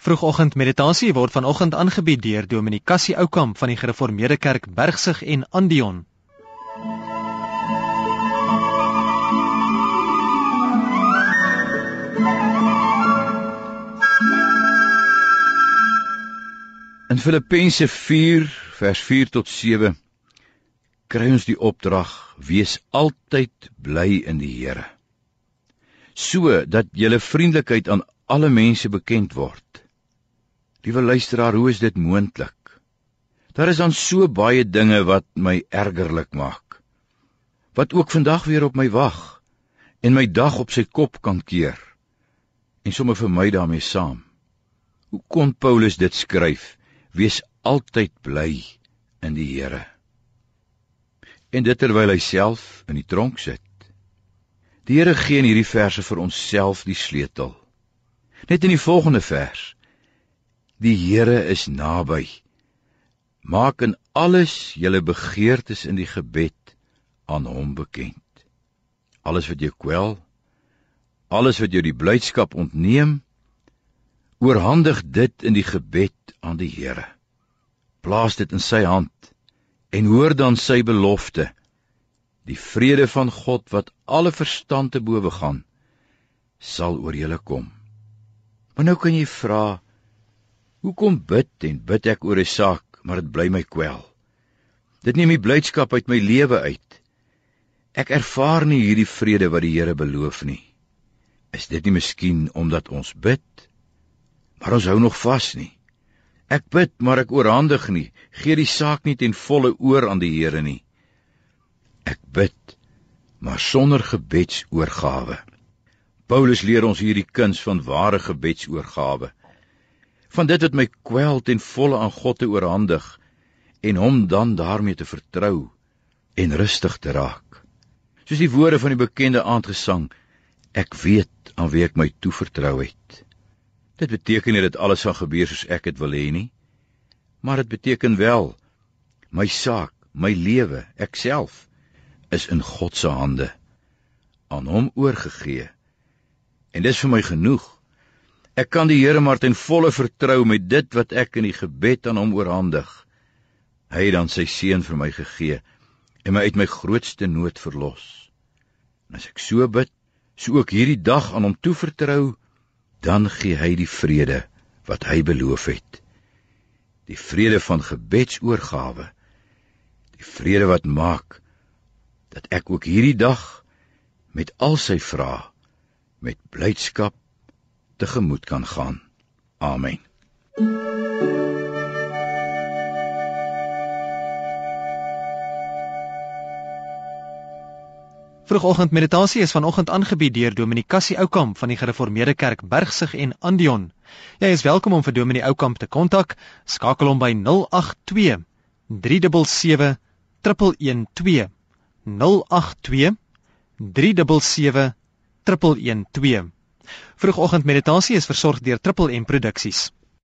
Vroegoggend meditasie word vanoggend aangebied deur Dominee Cassie Oukamp van die Gereformeerde Kerk Bergsig en Andion. In Filippense 4 vers 4 tot 7 kry ons die opdrag: Wees altyd bly in die Here. So dat julle vriendelikheid aan alle mense bekend word. Liewe luisteraar, hoe is dit moontlik? Daar is dan so baie dinge wat my ergerlik maak. Wat ook vandag weer op my wag en my dag op sy kop kan keer. En sommer vir my daarmee saam. Hoe kon Paulus dit skryf? Wees altyd bly in die Here. En dit terwyl hy self in die tronk sit. Die Here gee in hierdie verse vir ons self die sleutel. Net in die volgende vers. Die Here is naby. Maak in alles julle begeertes in die gebed aan hom bekend. Alles wat jou kwel, alles wat jou die blydskap ontneem, oorhandig dit in die gebed aan die Here. Plaas dit in sy hand en hoor dan sy belofte. Die vrede van God wat alle verstand te bowe gaan, sal oor julle kom. Maar nou kan jy vra, hoekom bid en bid ek oor 'n saak, maar dit bly my kwel? Dit neem die blydskap uit my lewe uit. Ek ervaar nie hierdie vrede wat die Here beloof nie. Is dit nie miskien omdat ons bid, maar ons hou nog vas nie? Ek bid, maar ek oorhandig nie. Gee die saak nie ten volle oor aan die Here nie. Ek bid, maar sonder gebedsoorgawe. Paulus leer ons hierdie kuns van ware gebedsoorgawe. Van dit wat my kwel ten volle aan God te oorhandig en hom dan daarmee te vertrou en rustig te raak. Soos die woorde van die bekende aandgesang, ek weet aan wie ek my toevertrou het. Dit beteken nie dat alles gaan gebeur soos ek dit wil hê nie, maar dit beteken wel my saak, my lewe, ek self is in God se hande aan hom oorgegee. En dis vir my genoeg. Ek kan die Here maar ten volle vertrou met dit wat ek in die gebed aan hom oorhandig. Hy het dan sy seun vir my gegee en my uit my grootste nood verlos. En as ek so bid, so ook hierdie dag aan hom toevertrou, dan gee hy die vrede wat hy beloof het. Die vrede van gebedsoorgawe. Die vrede wat maak dat ek ook hierdie dag met al sy vrae met blydskap tegemoet kan gaan. Amen. Vroegoggend meditasie is vanoggend aangebied deur Dominee Cassie Oukamp van die Gereformeerde Kerk Bergsig en Andion. Jy is welkom om vir Dominee Oukamp te kontak. Skakel hom by 082 377 112. 082 377 112. Vroegoggend meditasie is versorg deur Triple M Produksies.